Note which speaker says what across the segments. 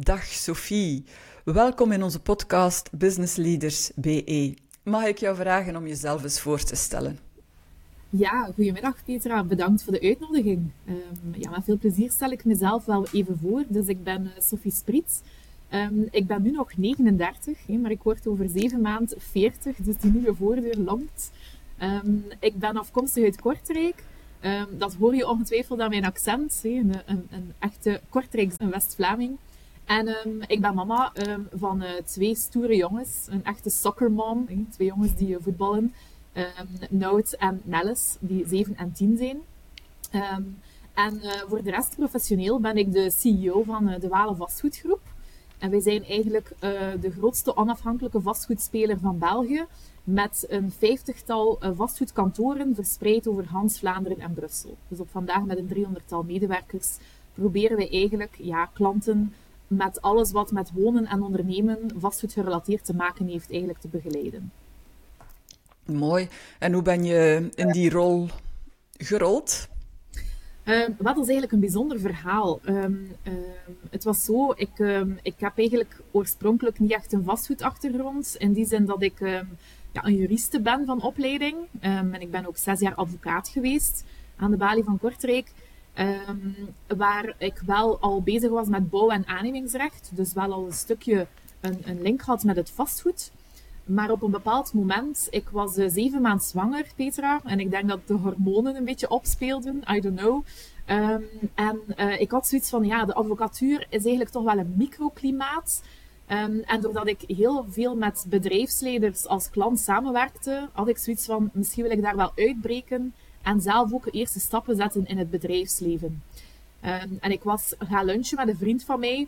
Speaker 1: Dag Sophie, welkom in onze podcast Business Leaders BE. Mag ik jou vragen om jezelf eens voor te stellen?
Speaker 2: Ja, goedemiddag Petra, bedankt voor de uitnodiging. Um, ja, met veel plezier stel ik mezelf wel even voor. Dus ik ben uh, Sophie Sprits. Um, ik ben nu nog 39, hè, maar ik word over zeven maanden 40, dus die nieuwe voordeur longt. Um, ik ben afkomstig uit Kortrijk. dat hoor je ongetwijfeld aan mijn accent, een, een, een, echte Kortrijks West-Vlaming. En um, ik ben mama um, van uh, twee stoere jongens, een echte soccermom, twee jongens die uh, voetballen. Um, en Nelles, die 7 en 10 zijn. en uh, voor de rest professioneel ben ik de CEO van de Walen Vastgoedgroep. En wij zijn eigenlijk de grootste onafhankelijke vastgoedspeler van België, met een vijftigtal vastgoedkantoren verspreid over Hans, Vlaanderen en Brussel. Dus op vandaag met een driehonderdtal medewerkers proberen wij eigenlijk ja, klanten met alles wat met wonen en ondernemen vastgoed gerelateerd te maken heeft, eigenlijk te begeleiden.
Speaker 1: Mooi. En hoe ben je in die rol gerold?
Speaker 2: Uh, wat is eigenlijk een bijzonder verhaal. Um, uh, het was zo, ik, ik heb eigenlijk oorspronkelijk niet echt een vastgoedachtergrond. In die zin dat ik ja, een juriste ben van opleiding. en ik ben ook zes jaar advocaat geweest aan de balie van Kortrijk. Um, waar ik wel al bezig was met bouw- en aannemingsrecht. Dus wel al een stukje een, een, link had met het vastgoed. Maar op een bepaald moment, ik was uh, zeven maanden zwanger, Petra. En ik denk dat de hormonen een beetje opspeelden. I don't know. Um, en uh, ik had zoiets van, ja, de advocatuur is eigenlijk toch wel een microklimaat. Um, en doordat ik heel veel met bedrijfsleiders als klant samenwerkte, had ik zoiets van, misschien wil ik daar wel uitbreken en zelf ook eerste stappen zetten in het bedrijfsleven. Um, en ik was gaan lunchen met een vriend van mij.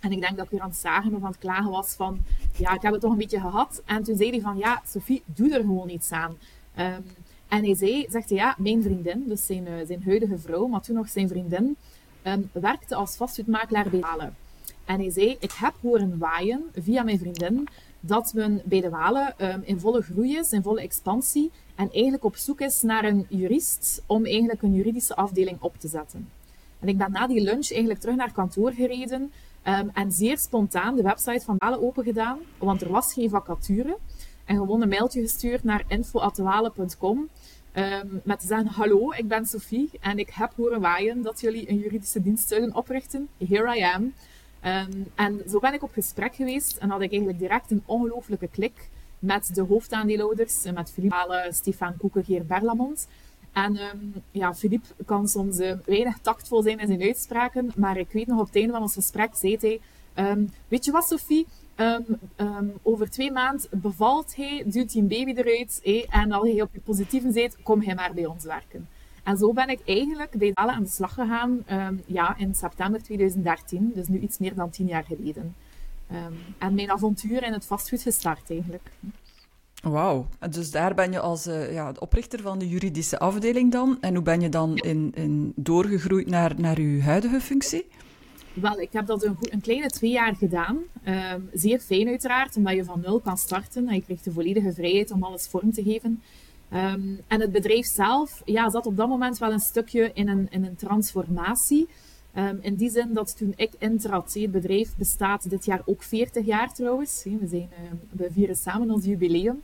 Speaker 2: En ik denk dat ik weer aan het zagen of aan het klagen was van, ja, ik heb het toch een beetje gehad. En toen zei hij van, ja, Sophie, doe er gewoon iets aan. Um, en hij zei, zegt ja, mijn vriendin, dus zijn, uh, zijn huidige vrouw, maar toen nog zijn vriendin, um, werkte als vastgoedmakelaar bij Walen. En hij zei, ik heb horen waaien via mijn vriendin dat men bij de Walen um, in volle groei is, in volle expansie en eigenlijk op zoek is naar een jurist om eigenlijk een juridische afdeling op te zetten. En ik ben na die lunch eigenlijk terug naar kantoor gereden um, en zeer spontaan de website van Walen open gedaan, want er was geen vacature. En gewoon een mailtje gestuurd naar info.walen.com ehm, met te zeggen, hallo, ik ben Sophie en ik heb horen waaien dat jullie een juridische dienst zouden oprichten. Here I am. Um, en zo ben ik op gesprek geweest en had ik eigenlijk direct een ongelooflijke klik met de hoofdaandeelhouders, met Philippe Stefan Koeken, Geer. En um, ja, Philippe kan soms uh, weinig tactvol zijn in zijn uitspraken, maar ik weet nog op het einde van ons gesprek zei hij, um, weet je wat Sophie, over twee maanden bevalt hij, duwt hij een baby eruit en als hij op je positieve zit, kom hij maar bij ons werken. En zo ben ik eigenlijk bij Dalen aan de slag gegaan ja, in september 2013, dus nu iets meer dan tien jaar geleden. Um, en mijn avontuur in het vastgoed gestart eigenlijk.
Speaker 1: Wauw, dus daar ben je als uh, ja, oprichter van de juridische afdeling dan. En hoe ben je dan in, in doorgegroeid naar, naar uw huidige functie?
Speaker 2: Wel, ik heb dat een, een kleine twee jaar gedaan. Um, zeer fijn uiteraard, omdat je van nul kan starten. En je krijgt de volledige vrijheid om alles vorm te geven. Um, en het bedrijf zelf ja, zat op dat moment wel een stukje in een, in een transformatie. Um, in die zin dat toen ik intrad, het bedrijf bestaat dit jaar ook 40 jaar trouwens. We, zijn, uh, we vieren samen ons jubileum.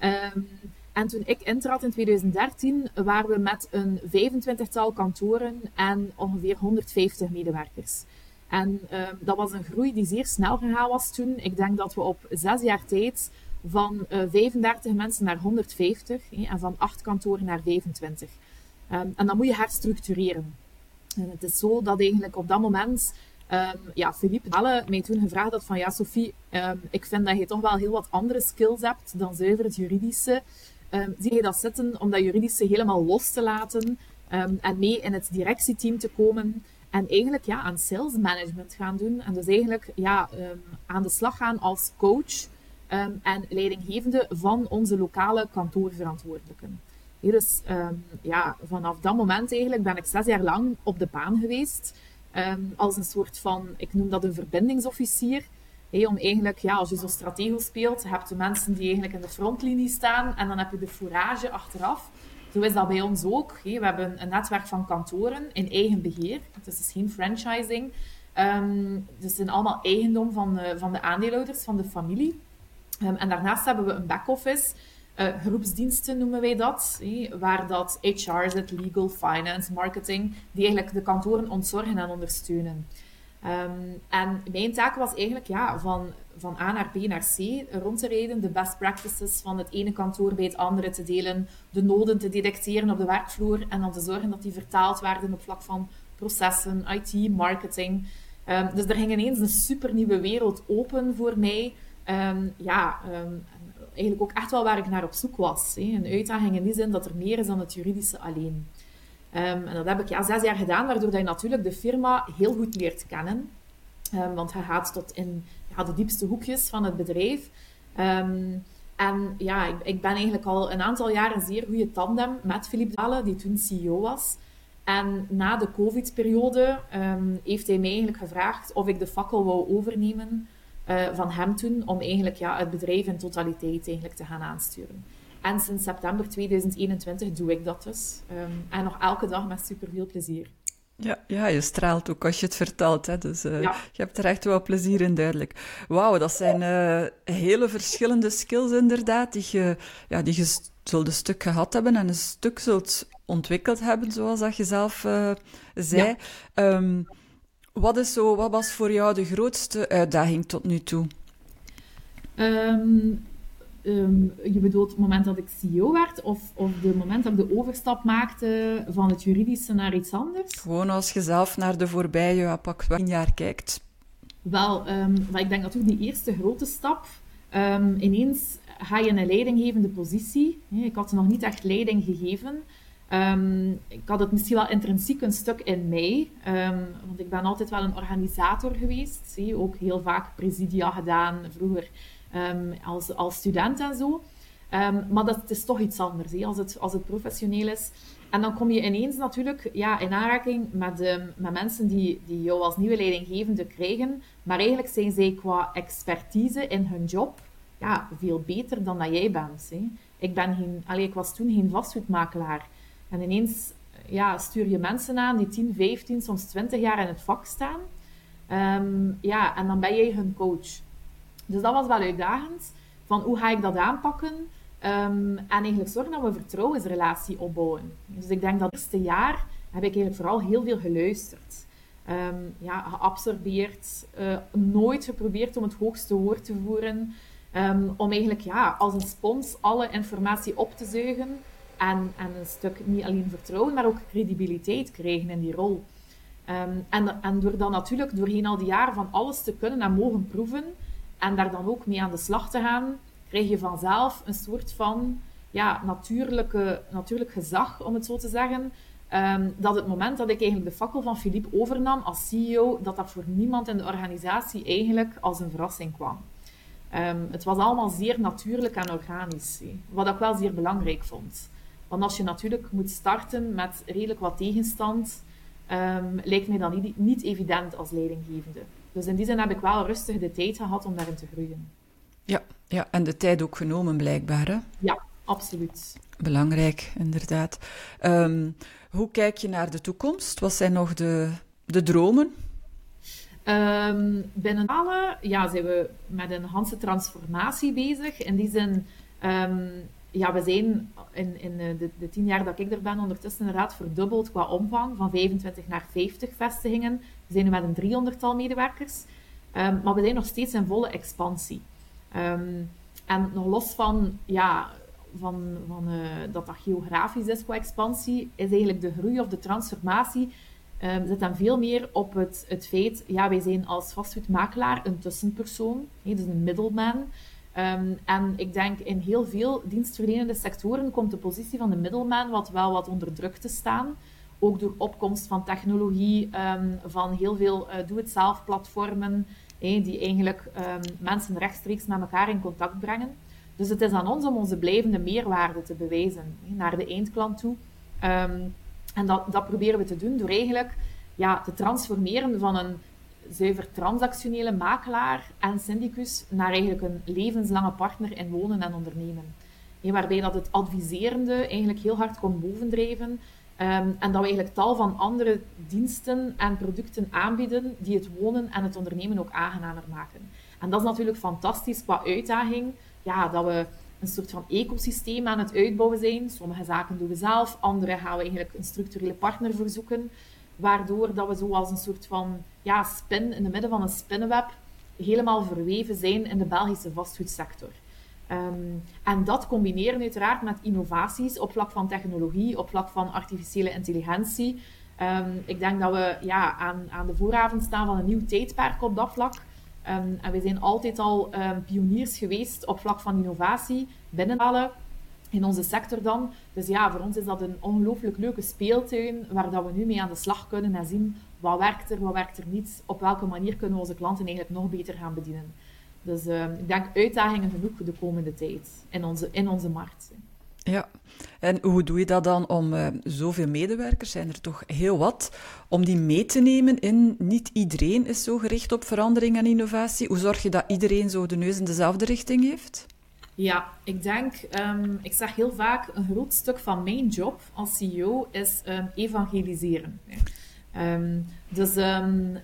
Speaker 2: Um, en toen ik intrad in 2013, waren we met een 25-tal kantoren en ongeveer 150 medewerkers. En dat was een groei die zeer snel gegaan was toen. Ik denk dat we op zes jaar tijd van uh, 35 mensen naar 150 en van 8 kantoren naar 25. en dan moet je herstructureren. En het is zo dat eigenlijk op dat moment um, ja, Philippe Dalle mij toen gevraagd had van ja, Sophie, um, ik vind dat je toch wel heel wat andere skills hebt dan zuiver het juridische. Zie je dat zitten om dat juridische helemaal los te laten en mee in het directieteam te komen en eigenlijk ja, aan sales management gaan doen. En dus eigenlijk ja, aan de slag gaan als coach en leidinggevende van onze lokale kantoorverantwoordelijken dus um, ja, vanaf dat moment eigenlijk ben ik zes jaar lang op de baan geweest. Um, als een soort van, ik noem dat een verbindingsofficier. Om eigenlijk, ja, als je zo stratego speelt, heb je mensen die eigenlijk in de frontlinie staan en dan heb je de fourage achteraf. Zo is dat bij ons ook. We hebben een netwerk van kantoren in eigen beheer. Het is dus geen franchising. Dus zijn allemaal eigendom van, van de aandeelhouders, van de familie. Ehm, en daarnaast hebben we een back-office, uh, groepsdiensten noemen wij dat, waar dat HR zit, legal, finance, marketing, die eigenlijk de kantoren ontzorgen en ondersteunen. Um, en mijn taak was eigenlijk ja, van, van A naar B naar C rond te rijden, de best practices van het ene kantoor bij het andere te delen, de noden te detecteren op de werkvloer en dan te zorgen dat die vertaald werden op vlak van processen, IT, marketing. Um, dus er ging ineens een super nieuwe wereld open voor mij. Um, ja, eigenlijk ook echt wel waar ik naar op zoek was. Hè. Een uitdaging in die zin dat er meer is dan het juridische alleen. Um, en dat heb ik ja, zes jaar gedaan, waardoor je natuurlijk de firma heel goed leert kennen. Want hij gaat tot in ja, de diepste hoekjes van het bedrijf. En ja, ik, ik, ben eigenlijk al een aantal jaar een zeer goede tandem met Philippe Dalen, die toen CEO was. En na de COVID-periode heeft hij mij eigenlijk gevraagd of ik de fakkel wou overnemen uh, van hem toen, om eigenlijk ja, het bedrijf in totaliteit eigenlijk te gaan aansturen. En sinds september 2021 doe ik dat dus. Um, en nog elke dag met super veel plezier.
Speaker 1: Ja, ja, je straalt ook als je het vertelt. Hè? Dus uh, je hebt er echt wel plezier in, duidelijk. Wauw, dat zijn uh, hele verschillende skills inderdaad, die je, ja, die je zult een stuk gehad hebben en een stuk zult ontwikkeld hebben, zoals dat je zelf uh, zei. Ja. Um, wat, is zo, wat was voor jou de grootste uitdaging tot nu toe?
Speaker 2: Um, um, je bedoelt het moment dat ik CEO werd of, of het moment dat ik de overstap maakte van het juridische naar iets anders?
Speaker 1: Gewoon als je zelf naar de voorbije pak tien jaar kijkt.
Speaker 2: Wel, um, ik denk natuurlijk die eerste grote stap. Ineens ga je een leidinggevende positie. Ik had nog niet echt leiding gegeven. Um, ik had het misschien wel intrinsiek een stuk in mij, um, want ik ben altijd wel een organisator geweest. Zie, ook heel vaak presidia gedaan vroeger um, als, als student en zo. maar dat is toch iets anders he, als, het, als het professioneel is. En dan kom je ineens natuurlijk ja, in aanraking met, met mensen die, die jou als nieuwe leidinggevende krijgen, maar eigenlijk zijn zij qua expertise in hun job ja, veel beter dan dat jij bent. He. Ik, ben geen, ik was toen geen vastgoedmakelaar. En ineens ja, stuur je mensen aan die 10, 15, soms 20 jaar in het vak staan. Um, ja, en dan ben jij hun coach. Dus dat was wel uitdagend. Van hoe ga ik dat aanpakken? Um, en eigenlijk zorgen dat we een vertrouwensrelatie opbouwen. Dus ik denk dat het eerste jaar heb ik eigenlijk vooral heel veel geluisterd. Um, ja, geabsorbeerd, uh, nooit geprobeerd om het hoogste woord te voeren. Om eigenlijk ja, als een spons alle informatie op te zuigen en, en een stuk niet alleen vertrouwen, maar ook credibiliteit krijgen in die rol. Um, en, en door dan natuurlijk doorheen al die jaren van alles te kunnen en mogen proeven en daar dan ook mee aan de slag te gaan, krijg je vanzelf een soort van ja, natuurlijke, natuurlijk gezag, om het zo te zeggen. Um, dat het moment dat ik eigenlijk de fakkel van Philippe overnam als CEO, dat dat voor niemand in de organisatie eigenlijk als een verrassing kwam. Um, het was allemaal zeer natuurlijk en organisch, wat ik wel zeer belangrijk vond. Want als je natuurlijk moet starten met redelijk wat tegenstand, um, lijkt mij dat niet, niet evident als leidinggevende. Dus in die zin heb ik wel rustig de tijd gehad om daarin te groeien.
Speaker 1: Ja, ja en de tijd ook genomen blijkbaar, hè?
Speaker 2: Ja, absoluut.
Speaker 1: Belangrijk, inderdaad. Um, hoe kijk je naar de toekomst? Wat zijn nog de, de dromen?
Speaker 2: Um, binnen alle ja, zijn we met een Hanse transformatie bezig. In die zin um, ja, we zijn in, in eh, de, de, tien jaar dat ik er ben ondertussen inderdaad verdubbeld qua omvang, van 25 naar 50 vestigingen. We zijn nu met een driehonderdtal medewerkers, um, maar we zijn nog steeds in volle expansie. Um, en nog los van, ja, van, van uh, dat dat geografisch is qua expansie, is eigenlijk de groei of de transformatie um, zit dan veel meer op het, het feit, ja, wij zijn als vastgoedmakelaar een tussenpersoon, dus een middleman. Um, en ik denk in heel veel dienstverlenende sectoren komt de positie van de middelman wat wel wat onder druk te staan. Ook door opkomst van technologie, um, van heel veel uh, doe-het-zelf platformen, die eigenlijk um, mensen rechtstreeks met elkaar in contact brengen. Dus het is aan ons om onze blijvende meerwaarde te bewijzen naar de eindklant toe. en dat, dat proberen we te doen door eigenlijk ja, te transformeren van een zuiver transactionele makelaar en syndicus naar eigenlijk een levenslange partner in wonen en ondernemen. waarbij dat het adviserende eigenlijk heel hard komt bovendrijven Ehm, en dat we eigenlijk tal van andere diensten en producten aanbieden die het wonen en het ondernemen ook aangenamer maken. En dat is natuurlijk fantastisch qua uitdaging. Ja, dat we een soort van ecosysteem aan het uitbouwen zijn. Sommige zaken doen we zelf, andere gaan we eigenlijk een structurele partner verzoeken. Waardoor dat we zo als een soort van ja, spin in het midden van een spinnenweb helemaal verweven zijn in de Belgische vastgoedsector. Um, en dat combineren uiteraard met innovaties op vlak van technologie, op vlak van artificiële intelligentie. Um, ik denk dat we ja, aan, aan de vooravond staan van een nieuw tijdperk op dat vlak. Um, en we zijn altijd al pioniers geweest op vlak van innovatie binnenhalen in onze sector dan. Dus ja, voor ons is dat een ongelooflijk leuke speeltuin waar dat we nu mee aan de slag kunnen en zien wat werkt er, wat werkt er niet, op welke manier kunnen we onze klanten eigenlijk nog beter gaan bedienen. Dus uh, ik denk uitdagingen genoeg de komende tijd in onze, in onze markt.
Speaker 1: Ja, en hoe doe je dat dan om uh, zoveel medewerkers, zijn er toch heel wat, om die mee te nemen in niet iedereen is zo gericht op verandering en innovatie? Hoe zorg je dat iedereen zo de neus in dezelfde richting heeft?
Speaker 2: Ja, ik denk, um, ik zeg heel vaak, een groot stuk van mijn job als CEO is um, evangeliseren. Um, dus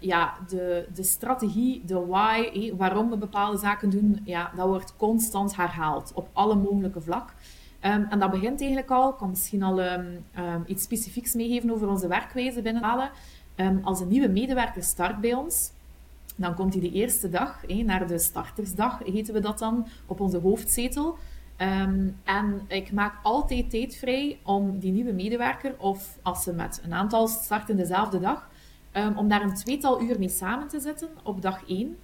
Speaker 2: ja, de, de strategie, de why, waarom we bepaalde zaken doen, ja, dat wordt constant herhaald op alle mogelijke vlak. En dat begint eigenlijk al, ik kan misschien al iets specifieks meegeven over onze werkwijze binnenhalen. als een nieuwe medewerker start bij ons, dan komt hij de eerste dag, naar de startersdag heten we dat dan, op onze hoofdzetel. Um, en ik maak altijd tijd vrij om die nieuwe medewerker, of als ze met een aantal starten dezelfde dag, um, om daar een tweetal uur mee samen te zitten op dag 1. Um,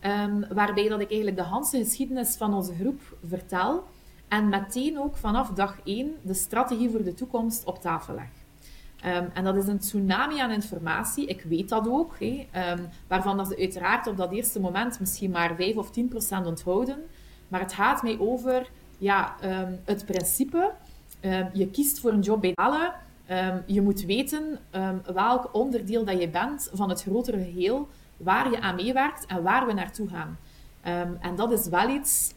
Speaker 2: ehm, waarbij dat ik eigenlijk de hele geschiedenis van onze groep vertel. En meteen ook vanaf dag 1 de strategie voor de toekomst op tafel leg. Um, en dat is een tsunami aan informatie. Ik weet dat ook. Um, waarvan dat ze uiteraard op dat eerste moment misschien maar 5 of 10 procent onthouden. Maar het gaat mij over ja, um, het principe. Je kiest voor een job bij Dalen. Je moet weten welk onderdeel dat je bent van het grotere geheel, waar je aan meewerkt en waar we naartoe gaan. en dat is wel iets.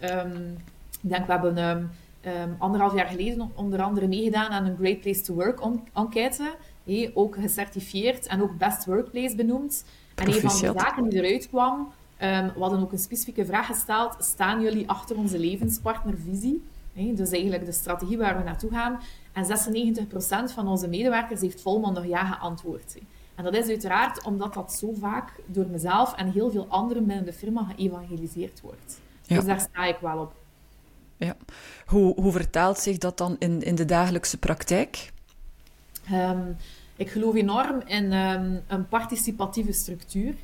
Speaker 2: ik denk, we hebben um, anderhalf jaar geleden onder andere meegedaan aan een Great Place to Work enquête. Hey, ook gecertificeerd en ook Best Workplace benoemd. En een van de zaken die eruit kwam, Um, we hadden ook een specifieke vraag gesteld. Staan jullie achter onze levenspartnervisie? dus eigenlijk de strategie waar we naartoe gaan. En 96% van onze medewerkers heeft volmondig ja geantwoord. En dat is uiteraard omdat dat zo vaak door mezelf en heel veel anderen binnen de firma geëvangeliseerd wordt. Dus daar sta ik wel op.
Speaker 1: Ja. Hoe, hoe vertaalt zich dat dan in, in de dagelijkse praktijk?
Speaker 2: Um, ik geloof enorm in um, een participatieve structuur.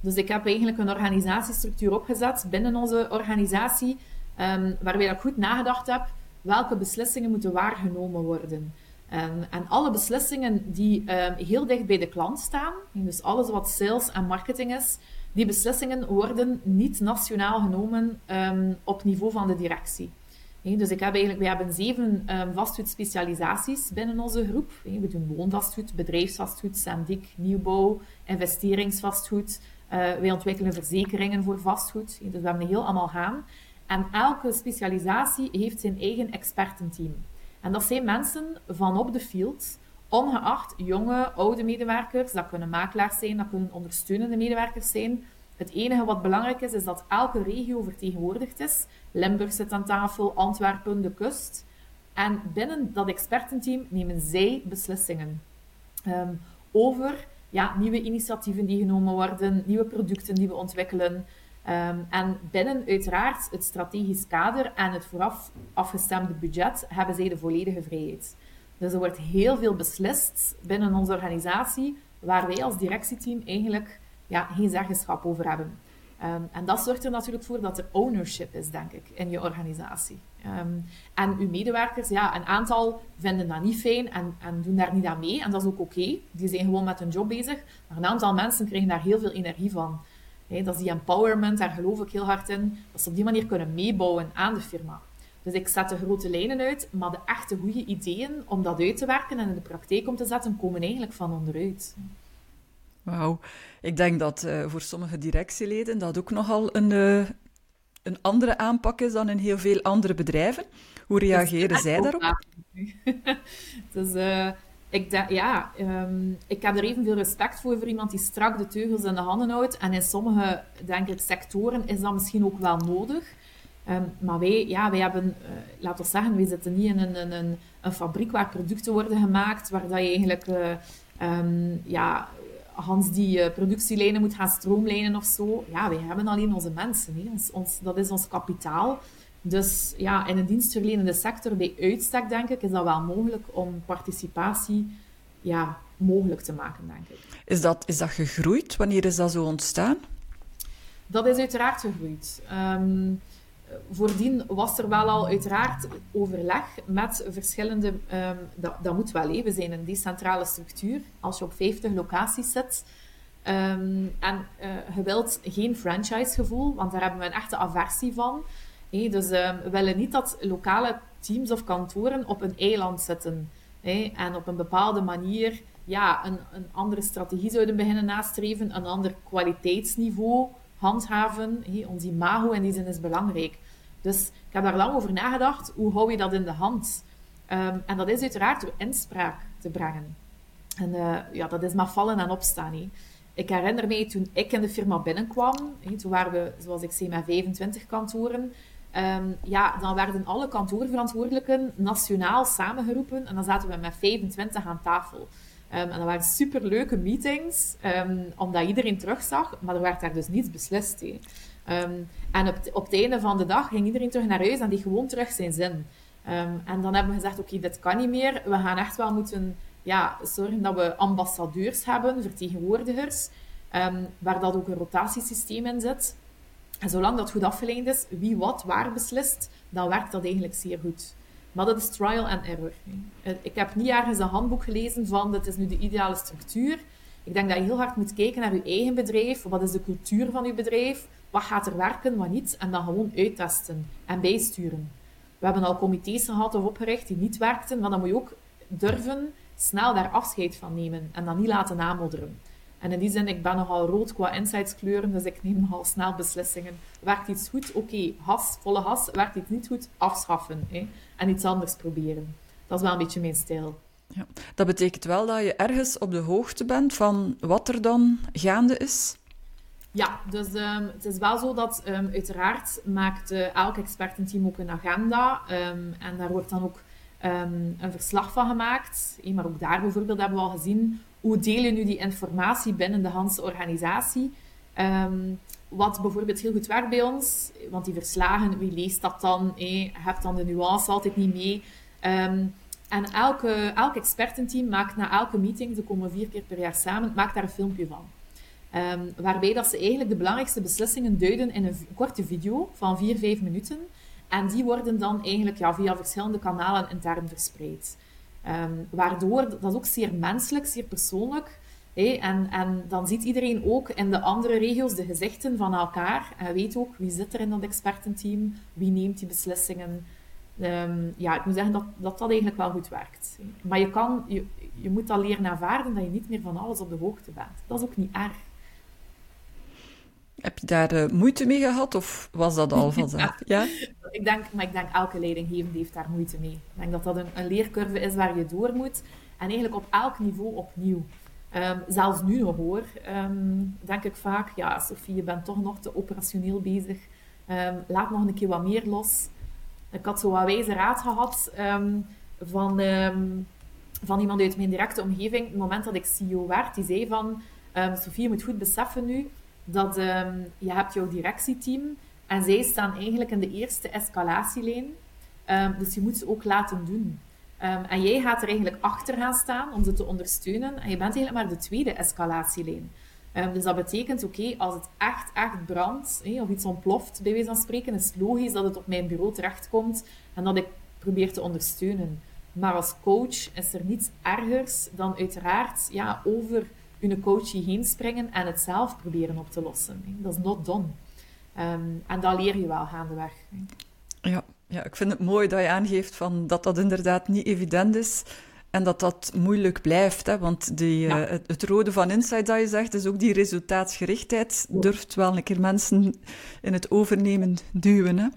Speaker 2: Dus ik heb eigenlijk een organisatiestructuur opgezet binnen onze organisatie, um, waarbij ik goed nagedacht heb welke beslissingen moeten waargenomen worden. En, en alle beslissingen die heel dicht bij de klant staan, dus alles wat sales en marketing is, die beslissingen worden niet nationaal genomen um, op niveau van de directie. dus ik heb eigenlijk, we hebben zeven um, vastgoedspecialisaties binnen onze groep. we doen woonvastgoed, bedrijfsvastgoed, zendik, nieuwbouw, investeringsvastgoed, uh, wij ontwikkelen verzekeringen voor vastgoed. Dus we hebben heel allemaal gaan. En elke specialisatie heeft zijn eigen expertenteam. En dat zijn mensen van op de field, ongeacht jonge, oude medewerkers. Dat kunnen makelaars zijn, dat kunnen ondersteunende medewerkers zijn. Het enige wat belangrijk is, is dat elke regio vertegenwoordigd is. Limburg zit aan tafel, Antwerpen, de kust. En binnen dat expertenteam nemen zij beslissingen um, over ja, nieuwe initiatieven die genomen worden, nieuwe producten die we ontwikkelen. Um, en binnen uiteraard het strategisch kader en het vooraf afgestemde budget hebben zij de volledige vrijheid. Dus er wordt heel veel beslist binnen onze organisatie waar wij als directieteam eigenlijk ja, geen zeggenschap over hebben. Um, en dat zorgt er natuurlijk voor dat er ownership is, denk ik, in je organisatie. Um, en uw medewerkers, ja, een aantal vinden dat niet fijn en, en doen daar niet aan mee. En dat is ook oké. Die zijn gewoon met hun job bezig. Maar een aantal mensen krijgen daar heel veel energie van. dat is die empowerment, daar geloof ik heel hard in. Dat ze op die manier kunnen meebouwen aan de firma. Dus ik zet de grote lijnen uit, maar de echte goede ideeën om dat uit te werken en in de praktijk om te zetten, komen eigenlijk van onderuit.
Speaker 1: Wauw. Ik denk dat uh, voor sommige directieleden dat ook nogal een, uh, een andere aanpak is dan in heel veel andere bedrijven. Hoe reageren zij daarop?
Speaker 2: dus, uh, ik, denk, ja, ehm, ik heb er evenveel respect voor voor iemand die strak de teugels in de handen houdt. En in sommige, denk ik, sectoren is dat misschien ook wel nodig. Ehm, maar wij, ja, wij hebben, uh, laten we zeggen, wij zitten niet in een, een, een, fabriek waar producten worden gemaakt, waar dat je eigenlijk, uh, um, ja, Hans die uh, productielijnen moet gaan stroomlijnen of zo. Ja, wij hebben alleen onze mensen. Hè. Ons, ons, dat is ons kapitaal. Dus ja, in een dienstverlenende sector bij uitstek, denk ik, is dat wel mogelijk om participatie ja, mogelijk te maken, denk ik.
Speaker 1: Is dat, is dat gegroeid? Wanneer is dat zo ontstaan?
Speaker 2: Dat is uiteraard gegroeid. Um, voordien was er wel al uiteraard overleg met verschillende... Um, dat, dat, moet wel, hè. we zijn een decentrale structuur. Als je op 50 locaties zit... Um, en uh, je wilt geen franchise-gevoel, want daar hebben we een echte aversie van dus um, we willen niet dat lokale teams of kantoren op een eiland zitten en op een bepaalde manier ja, een, een andere strategie zouden beginnen nastreven, een ander kwaliteitsniveau handhaven. Hey, ons imago in die zin is belangrijk. Dus ik heb daar lang over nagedacht, hoe hou je dat in de hand? Um, en dat is uiteraard door inspraak te brengen. En uh, ja, dat is maar vallen en opstaan. Ik herinner mij toen ik in de firma binnenkwam, toen waren we, zoals ik zei, met 25 kantoren. Um, ja, dan werden alle kantoorverantwoordelijken nationaal samengeroepen en dan zaten we met 25 aan tafel. Um, en dat waren superleuke meetings, um, omdat iedereen terugzag, maar er werd daar dus niets beslist. en op, op het einde van de dag ging iedereen terug naar huis en die gewoon terug zijn zin. en dan hebben we gezegd, oké, dit kan niet meer. We gaan echt wel moeten ja, zorgen dat we ambassadeurs hebben, vertegenwoordigers, waar dat ook een rotatiesysteem in zit. En zolang dat goed afgeleid is, wie wat waar beslist, dan werkt dat eigenlijk zeer goed. Maar dat is trial and error. Eh, ik heb niet ergens een handboek gelezen van dit is nu de ideale structuur. Ik denk dat je heel hard moet kijken naar je eigen bedrijf. Wat is de cultuur van je bedrijf? Wat gaat er werken, wat niet? En dan gewoon uittesten en bijsturen. We hebben al comité's gehad of opgericht die niet werkten, maar dan moet je ook durven snel daar afscheid van nemen en dan niet laten namodderen. En in die zin, ik ben nogal rood qua insightskleuren, dus ik neem nogal snel beslissingen. Werkt iets goed? Oké, has, volle has. Werkt iets niet goed? Afschaffen. Hè? En iets anders proberen. Dat is wel een beetje mijn stijl.
Speaker 1: Ja. Dat betekent wel dat je ergens op de hoogte bent van wat er dan gaande is?
Speaker 2: Ja, dus um, het is wel zo dat um, uiteraard maakt uh, elk expertenteam ook een agenda. Um, en daar wordt dan ook een verslag van gemaakt. Maar ook daar bijvoorbeeld hebben we al gezien hoe deel je nu die informatie binnen de Hanse organisatie? Um, wat bijvoorbeeld heel goed werkt bij ons, want die verslagen, wie leest dat dan? Je hebt dan de nuance altijd niet mee. Um, en elke, elk expertenteam maakt na elke meeting, ze komen vier keer per jaar samen, maakt daar een filmpje van. Um, waarbij dat ze eigenlijk de belangrijkste beslissingen duiden in een korte video van vier, vijf minuten. En die worden dan eigenlijk ja, via verschillende kanalen intern verspreid. Um, waardoor, dat is ook zeer menselijk, zeer persoonlijk. En, en dan ziet iedereen ook in de andere regio's de gezichten van elkaar. En weet ook wie zit er in dat expertenteam, wie neemt die beslissingen. Um, ja, ik moet zeggen dat, dat dat eigenlijk wel goed werkt. Maar je, kan, je, je moet al leren ervaren dat je niet meer van alles op de hoogte bent. Dat is ook niet erg.
Speaker 1: Heb je daar uh, moeite mee gehad of was dat al vanzelf? ja.
Speaker 2: Ik denk, maar ik denk elke leidinggevende heeft daar moeite mee. Ik denk dat dat een, een leercurve is waar je door moet. En eigenlijk op elk niveau opnieuw. Um, zelfs nu nog hoor, um, denk ik vaak, ja Sophie, je bent toch nog te operationeel bezig. Um, laat nog een keer wat meer los. Ik had zo wat wijze raad gehad van, van iemand uit mijn directe omgeving. het moment dat ik CEO werd, die zei van... Sophie, je moet goed beseffen nu dat um, je hebt jouw directieteam en zij staan eigenlijk in de eerste escalatielijn. Um, dus je moet ze ook laten doen. Um, en jij gaat er eigenlijk achter gaan staan om ze te ondersteunen. En je bent eigenlijk maar de tweede escalatielijn. dus dat betekent, oké, als het echt, echt brandt, of iets ontploft, bij wijze van spreken, is het logisch dat het op mijn bureau terechtkomt en dat ik probeer te ondersteunen. Maar als coach is er niets ergers dan uiteraard ja, over hun coachie heen springen en het zelf proberen op te lossen. Dat is not done. Um, en dat leer je wel gaandeweg.
Speaker 1: Ja, ja, ik vind het mooi dat je aangeeft van dat dat inderdaad niet evident is. En dat dat moeilijk blijft, hè? want die, uh, het, het, rode van Insight dat je zegt, is ook die resultaatsgerichtheid. Durft wel een keer mensen in het overnemen duwen. Hè?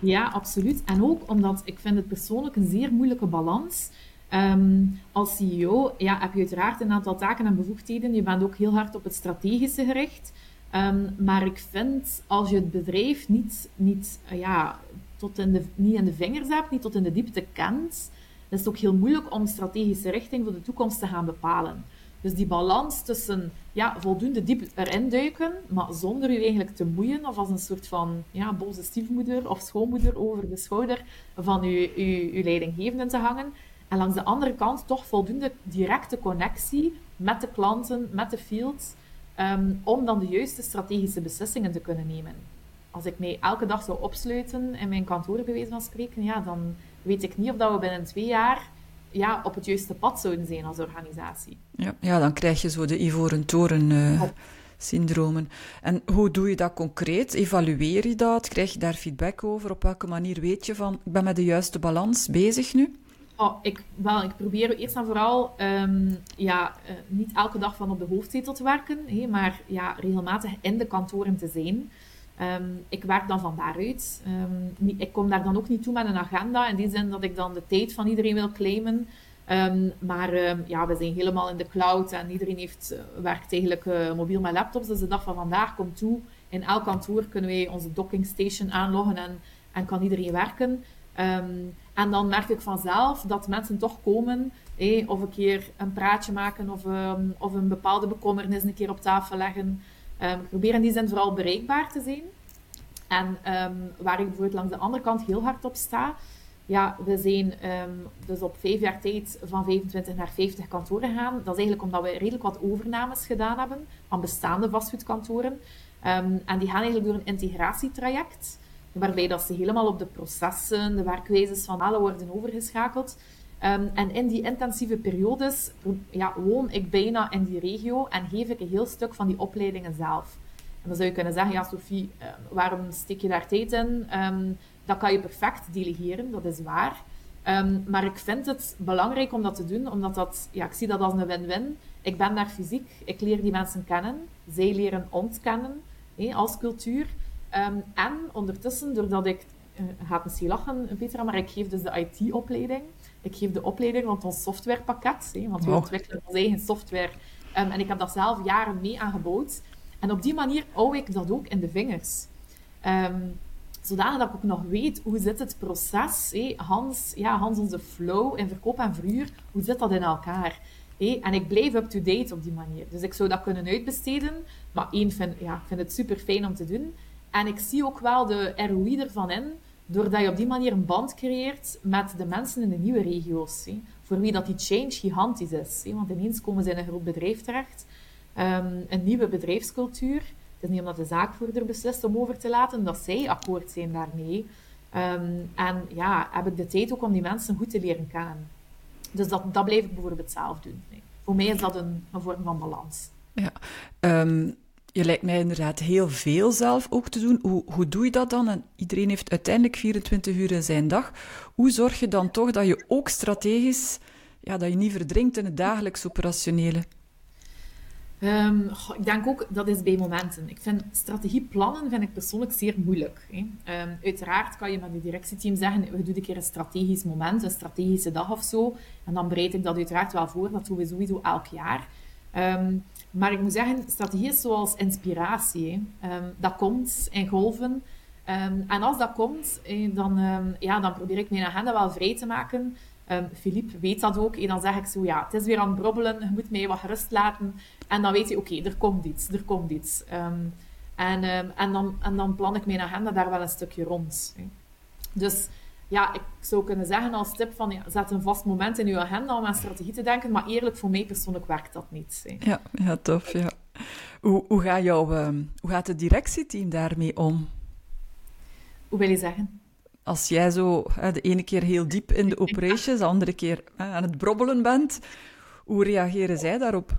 Speaker 2: Ja, absoluut. En ook omdat ik vind het persoonlijk een zeer moeilijke balans Ehm, als CEO ja, heb je uiteraard een aantal taken en bevoegdheden. Je bent ook heel hard op het strategische gericht. Ehm, maar ik vind, als je het bedrijf niet, niet, ja, tot in de, niet in de vingers hebt, niet tot in de diepte kent, dan is het ook heel moeilijk om strategische richting voor de toekomst te gaan bepalen. Dus die balans tussen ja, voldoende diep erin duiken, maar zonder je eigenlijk te moeien of als een soort van ja, boze stiefmoeder of schoonmoeder over de schouder van je, je, je leidinggevende te hangen. En langs de andere kant toch voldoende directe connectie met de klanten, met de field, um, om dan de juiste strategische beslissingen te kunnen nemen. Als ik mij elke dag zou opsluiten in mijn kantoor, bij wijze van spreken, ja, dan weet ik niet of dat we binnen twee jaar ja, op het juiste pad zouden zijn als organisatie.
Speaker 1: Ja, ja dan krijg je zo de ivoren toren uh, syndromen. En hoe doe je dat concreet? Evalueer je dat? Krijg je daar feedback over? Op welke manier weet je van, ik ben met de juiste balans bezig nu?
Speaker 2: Oh, ik, wel, ik probeer eerst en vooral um, ja, uh, niet elke dag van op de hoofdzetel te werken, maar ja, regelmatig in de kantoren te zijn. Um, ik werk dan van daaruit. Um, ik kom daar dan ook niet toe met een agenda, in die zin dat ik dan de tijd van iedereen wil claimen. Maar ja, we zijn helemaal in de cloud en iedereen heeft, uh, werkt eigenlijk uh, mobiel met laptops. Dus de dag van vandaag komt toe. In elk kantoor kunnen wij onze docking station aanloggen en, en kan iedereen werken. En dan merk ik vanzelf dat mensen toch komen, of een keer een praatje maken of, of een bepaalde bekommernis een keer op tafel leggen. Um, ik probeer in die zin vooral bereikbaar te zijn. En um, waar ik bijvoorbeeld langs de andere kant heel hard op sta, ja, we zijn dus op vijf jaar tijd van 25 naar 50 kantoren gegaan. Dat is eigenlijk omdat we redelijk wat overnames gedaan hebben van bestaande vastgoedkantoren. En die gaan eigenlijk door een integratietraject, waarbij dat ze helemaal op de processen, de werkwijzes van alle worden overgeschakeld. Um, en in die intensieve periodes ja, woon ik bijna in die regio en geef ik een heel stuk van die opleidingen zelf. En dan zou je kunnen zeggen, ja Sophie, uh, waarom steek je daar tijd in? Um, dat kan je perfect delegeren, dat is waar. Maar ik vind het belangrijk om dat te doen, omdat dat, ja, ik zie dat als een win-win. Ik ben daar fysiek, ik leer die mensen kennen, zij leren ons kennen als cultuur. En ondertussen, doordat ik, uh, gaat misschien lachen Petra, maar ik geef dus de IT-opleiding. Ik geef de opleiding rond ons softwarepakket, hè, want we ontwikkelen onze eigen software. Um, en ik heb dat zelf jaren mee aangebouwd. En op die manier hou ik dat ook in de vingers. Um, zodanig dat ik ook nog weet hoe zit het proces. Hè? Hans, ja, Hans, onze flow in verkoop en verhuur, hoe zit dat in elkaar? Hè? En ik blijf up-to-date op die manier. Dus ik zou dat kunnen uitbesteden. Maar één, vind, ja, ik vind het super fijn om te doen. En ik zie ook wel de ROI ervan in doordat je op die manier een band creëert met de mensen in de nieuwe regio's. Hè, voor wie dat die change gigantisch is. Want ineens komen ze in een groot bedrijf terecht. Um, een nieuwe bedrijfscultuur. Het is niet omdat de zaakvoerder beslist om over te laten, dat zij akkoord zijn daarmee. Um, en ja, heb ik de tijd ook om die mensen goed te leren kennen. Dus dat, dat blijf ik bijvoorbeeld zelf doen. Voor mij is dat een, vorm van balans.
Speaker 1: Ja, um, je lijkt mij inderdaad heel veel zelf ook te doen. Hoe, hoe doe je dat dan? En iedereen heeft uiteindelijk 24 uur in zijn dag. Hoe zorg je dan toch dat je ook strategisch, ja, dat je niet verdrinkt in het dagelijks operationele?
Speaker 2: Um, ik denk ook, dat is bij momenten. Ik vind strategieplannen vind ik persoonlijk zeer moeilijk. Hè. Um, uiteraard kan je met je directieteam zeggen, we doen een keer een strategisch moment, een strategische dag of zo. En dan bereid ik dat uiteraard wel voor. Dat doen we sowieso elk jaar. Um, maar ik moet zeggen, strategie is zoals inspiratie. Um, dat komt in golven. Um, en als dat komt, eh, dan, um, ja, dan probeer ik mijn agenda wel vrij te maken. Philippe weet dat ook. En dan zeg ik zo, ja, het is weer aan het brobbelen. Je moet mij wat gerust laten. En dan weet hij, oké, er komt iets. Er komt iets. en, en, dan, en dan plan ik mijn agenda daar wel een stukje rond. Dus ja, ik zou kunnen zeggen als tip van ja, zet een vast moment in je agenda om aan strategie te denken, maar eerlijk, voor mij persoonlijk werkt dat niet. Hè.
Speaker 1: Ja, ja, tof, ja. Hoe, hoe, gaat jouw, uh, hoe gaat het directieteam daarmee om?
Speaker 2: Hoe wil je zeggen?
Speaker 1: Als jij zo hè, de ene keer heel diep in de operations, de andere keer hè, aan het brobbelen bent, hoe reageren zij daarop?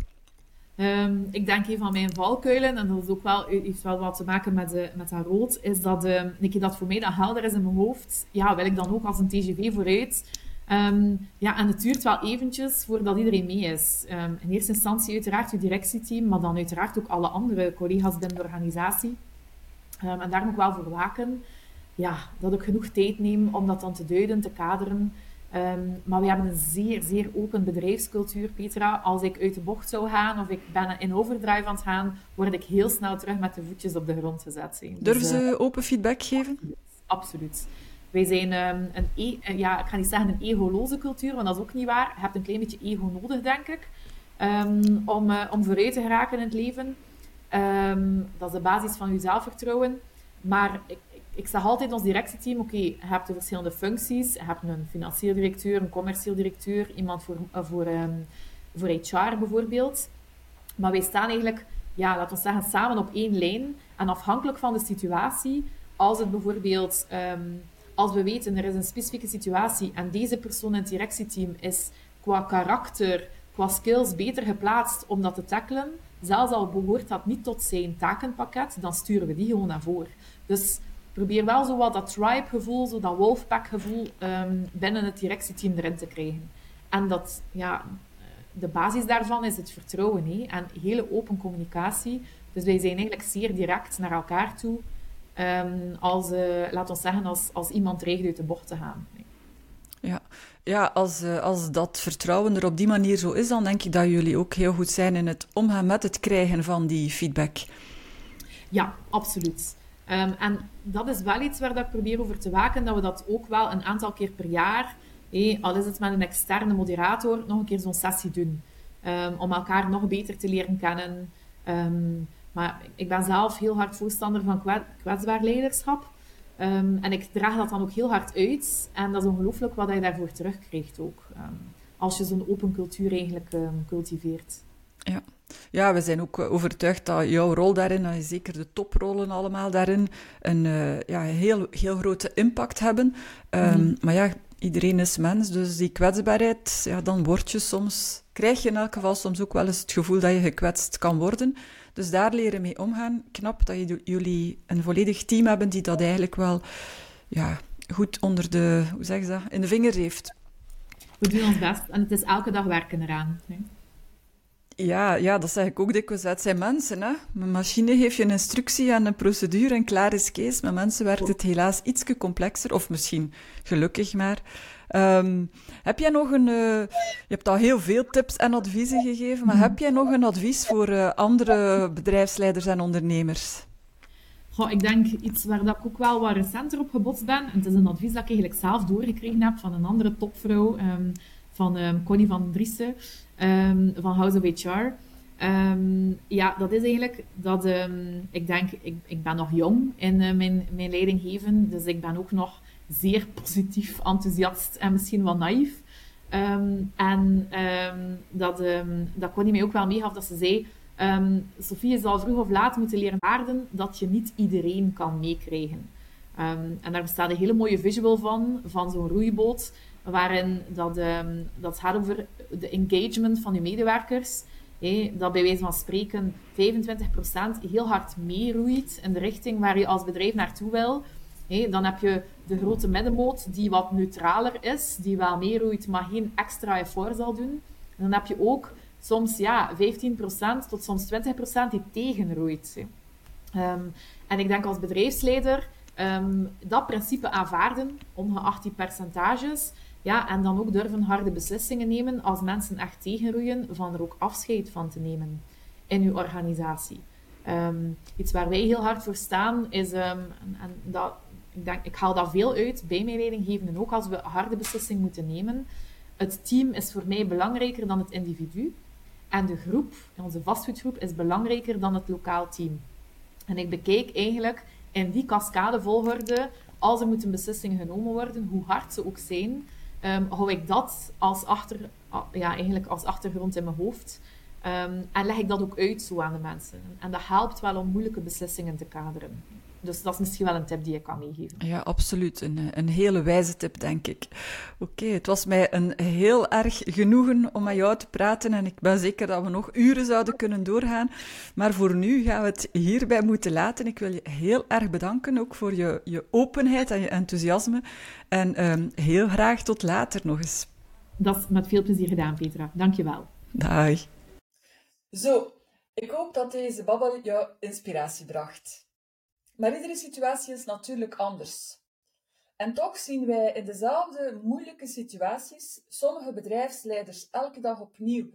Speaker 2: Um, ik denk een van mijn valkuilen, en dat is ook wel, heeft wel wat te maken met, de, met dat rood, is dat um, een keer dat voor mij dat helder is in mijn hoofd, ja, wil ik dan ook als een TGV vooruit. Um, ja, en het duurt wel eventjes voordat iedereen mee is. in eerste instantie uiteraard je directieteam, maar dan uiteraard ook alle andere collega's binnen de organisatie. en daar moet ik wel voor waken, ja, dat ik genoeg tijd neem om dat dan te duiden, te kaderen. Ehm, maar we hebben een zeer, zeer open bedrijfscultuur, Petra. Als ik uit de bocht zou gaan of ik ben in overdrive aan het gaan, word ik heel snel terug met de voetjes op de grond gezet. Dus,
Speaker 1: Durven ze uh, open feedback geven?
Speaker 2: Absoluut. Wij zijn um, een, e ja, ik ga niet zeggen een egoloze cultuur, want dat is ook niet waar. Je hebt een klein beetje ego nodig, denk ik, um, om, uh, om vooruit te geraken in het leven. dat is de basis van je zelfvertrouwen. Maar ik, ik zeg altijd ons directieteam, oké, je hebt de verschillende functies. Je hebt een financieel directeur, een commercieel directeur, iemand voor, uh, voor, um, voor HR bijvoorbeeld. Maar wij staan eigenlijk, ja, laten we zeggen, samen op één lijn. En afhankelijk van de situatie, als het bijvoorbeeld, um, als we weten er is een specifieke situatie en deze persoon in het directieteam is qua karakter, qua skills beter geplaatst om dat te tackelen, zelfs al behoort dat niet tot zijn takenpakket, dan sturen we die gewoon naar voren. Dus probeer wel zo wat dat tribe-gevoel, zo dat wolfpack-gevoel um, binnen het directieteam erin te krijgen. En dat, ja, de basis daarvan is het vertrouwen en hele open communicatie. Dus wij zijn eigenlijk zeer direct naar elkaar toe. Um, als, uh, laten we zeggen, als, als iemand dreigt uit de bocht te gaan.
Speaker 1: Ja, ja als, uh, als dat vertrouwen er op die manier zo is, dan denk ik dat jullie ook heel goed zijn in het omgaan met het krijgen van die feedback.
Speaker 2: Ja, absoluut. Um, en dat is wel iets waar dat ik probeer over te waken, dat we dat ook wel een aantal keer per jaar, al is het met een externe moderator, nog een keer zo'n sessie doen. Um, om elkaar nog beter te leren kennen. Um, maar ik ben zelf heel hard voorstander van kwetsbaar leiderschap. en ik draag dat dan ook heel hard uit. En dat is ongelooflijk wat je daarvoor terugkrijgt ook. als je zo'n open cultuur eigenlijk cultiveert.
Speaker 1: Ja. Ja, we zijn ook eh, overtuigd dat jouw rol daarin, en zeker de toprollen allemaal daarin, een uh, ja, heel, heel grote impact hebben. Um, mm. Maar ja, iedereen is mens, dus die kwetsbaarheid, ja, dan word je soms, krijg je in elk geval soms ook wel eens het gevoel dat je gekwetst kan worden. Dus daar leren mee omgaan. Knap dat jullie een volledig team hebben die dat eigenlijk wel ja, goed onder de, hoe zeg je dat, in de vingers heeft.
Speaker 2: We doen ons best en het is elke dag werken eraan.
Speaker 1: Ja, ja, dat zeg ik ook dikwijls. Het zijn mensen. Hè? Een machine geeft je een instructie en een procedure en klaar is Kees. Met mensen werkt het helaas iets complexer, of misschien gelukkig maar. Um, heb jij nog een... Uh, je hebt al heel veel tips en adviezen gegeven, maar heb jij nog een advies voor uh, andere bedrijfsleiders en ondernemers?
Speaker 2: Goh, ik denk iets waar dat ik ook wel wat recenter op gebotst ben. En het is een advies dat ik eigenlijk zelf doorgekregen heb van een andere topvrouw, um, van um, Connie van Driessen um, van House of HR. Ehm, ja, dat is eigenlijk dat um, ik denk, ik, ik ben nog jong in uh, mijn, mijn leidinggeven, dus ik ben ook nog zeer positief, enthousiast en misschien wel naïef. en dat, dat Connie mij ook wel meegaf dat ze zei, Sophie, je zal vroeg of laat moeten leren waarden dat je niet iedereen kan meekrijgen. en daar bestaat een hele mooie visual van, van zo'n roeiboot waarin dat, um, dat gaat over de engagement van je medewerkers. dat bij wijze van spreken 25% heel hard meeroeit in de richting waar je als bedrijf naartoe wil. dan heb je de grote middenmoot die wat neutraler is, die wel meeroeit, maar geen extra effort zal doen. En dan heb je ook soms ja, 15% tot soms 20% die tegenroeit. Um, en ik denk als bedrijfsleider um, dat principe aanvaarden, ongeacht die percentages, ja, en dan ook durven harde beslissingen nemen als mensen echt tegenroeien, van er ook afscheid van te nemen in uw organisatie. Um, iets waar wij heel hard voor staan is, en, en, dat, ik, denk, ik haal dat veel uit bij mijn leidinggevenden, ook als we harde beslissingen moeten nemen. Het team is voor mij belangrijker dan het individu. En de groep, onze vastgoedgroep, is belangrijker dan het lokaal team. En ik bekijk eigenlijk in die cascadevolgorde, als er moeten beslissingen genomen worden, hoe hard ze ook zijn, um, hou ik dat als, achter, ja, eigenlijk als achtergrond in mijn hoofd. Um, en leg ik dat ook uit zo aan de mensen. En dat helpt wel om moeilijke beslissingen te kaderen. Dus dat is misschien wel een tip die ik kan meegeven.
Speaker 1: Ja, absoluut. Een, een hele wijze tip, denk ik. Oké, het was mij een heel erg genoegen om met jou te praten. En ik ben zeker dat we nog uren zouden kunnen doorgaan. Maar voor nu gaan we het hierbij moeten laten. Ik wil je heel erg bedanken, ook voor je, je openheid en je enthousiasme. En um, heel graag tot later nog eens.
Speaker 2: Dat is met veel plezier gedaan, Petra. Dank je wel.
Speaker 1: Dag. Zo, ik hoop dat deze babbel jou inspiratie bracht. Maar iedere situatie is natuurlijk anders. En toch zien wij in dezelfde moeilijke situaties sommige bedrijfsleiders elke dag opnieuw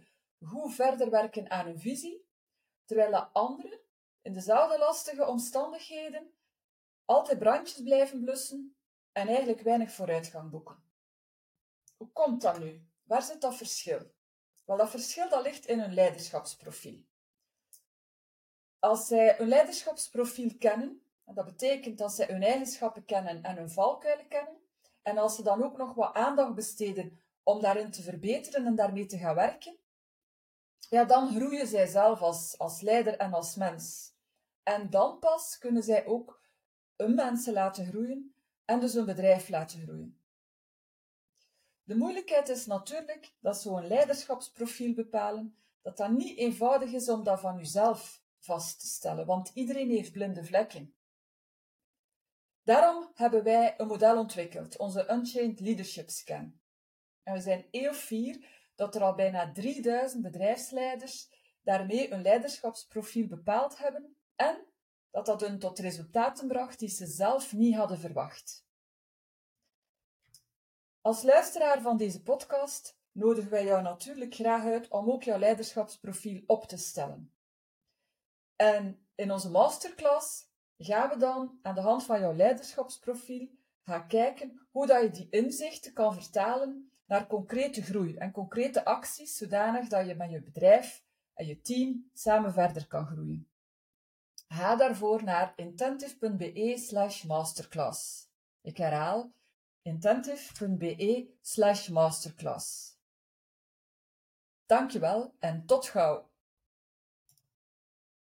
Speaker 1: goed verder werken aan hun visie, terwijl de anderen in dezelfde lastige omstandigheden altijd brandjes blijven blussen en eigenlijk weinig vooruitgang boeken. Hoe komt dat nu? Waar zit dat verschil? Wel, dat verschil dat ligt in hun leiderschapsprofiel. Als zij hun leiderschapsprofiel kennen, dat betekent dat zij hun eigenschappen kennen en hun valkuilen kennen, en als ze dan ook nog wat aandacht besteden om daarin te verbeteren en daarmee te gaan werken, ja, dan groeien zij zelf als, als leider en als mens. En dan pas kunnen zij ook hun mensen laten groeien en dus hun bedrijf laten groeien. De moeilijkheid is natuurlijk dat zo'n leiderschapsprofiel bepalen, dat dat niet eenvoudig is om dat van uzelf vast te stellen, want iedereen heeft blinde vlekken. Daarom hebben wij een model ontwikkeld, onze Unchained Leadership Scan. En we zijn eeuw vier dat er al bijna 3000 bedrijfsleiders daarmee een leiderschapsprofiel bepaald hebben en dat dat hun tot resultaten bracht die ze zelf niet hadden verwacht. Als luisteraar van deze podcast nodigen wij jou natuurlijk graag uit om ook jouw leiderschapsprofiel op te stellen. En in onze masterclass gaan we dan aan de hand van jouw leiderschapsprofiel gaan kijken hoe dat je die inzichten kan vertalen naar concrete groei en concrete acties, zodanig dat je met je bedrijf en je team samen verder kan groeien. Ga daarvoor naar intentive.be slash masterclass. Ik herhaal intentive.be slash masterclass. Dankjewel en tot gauw!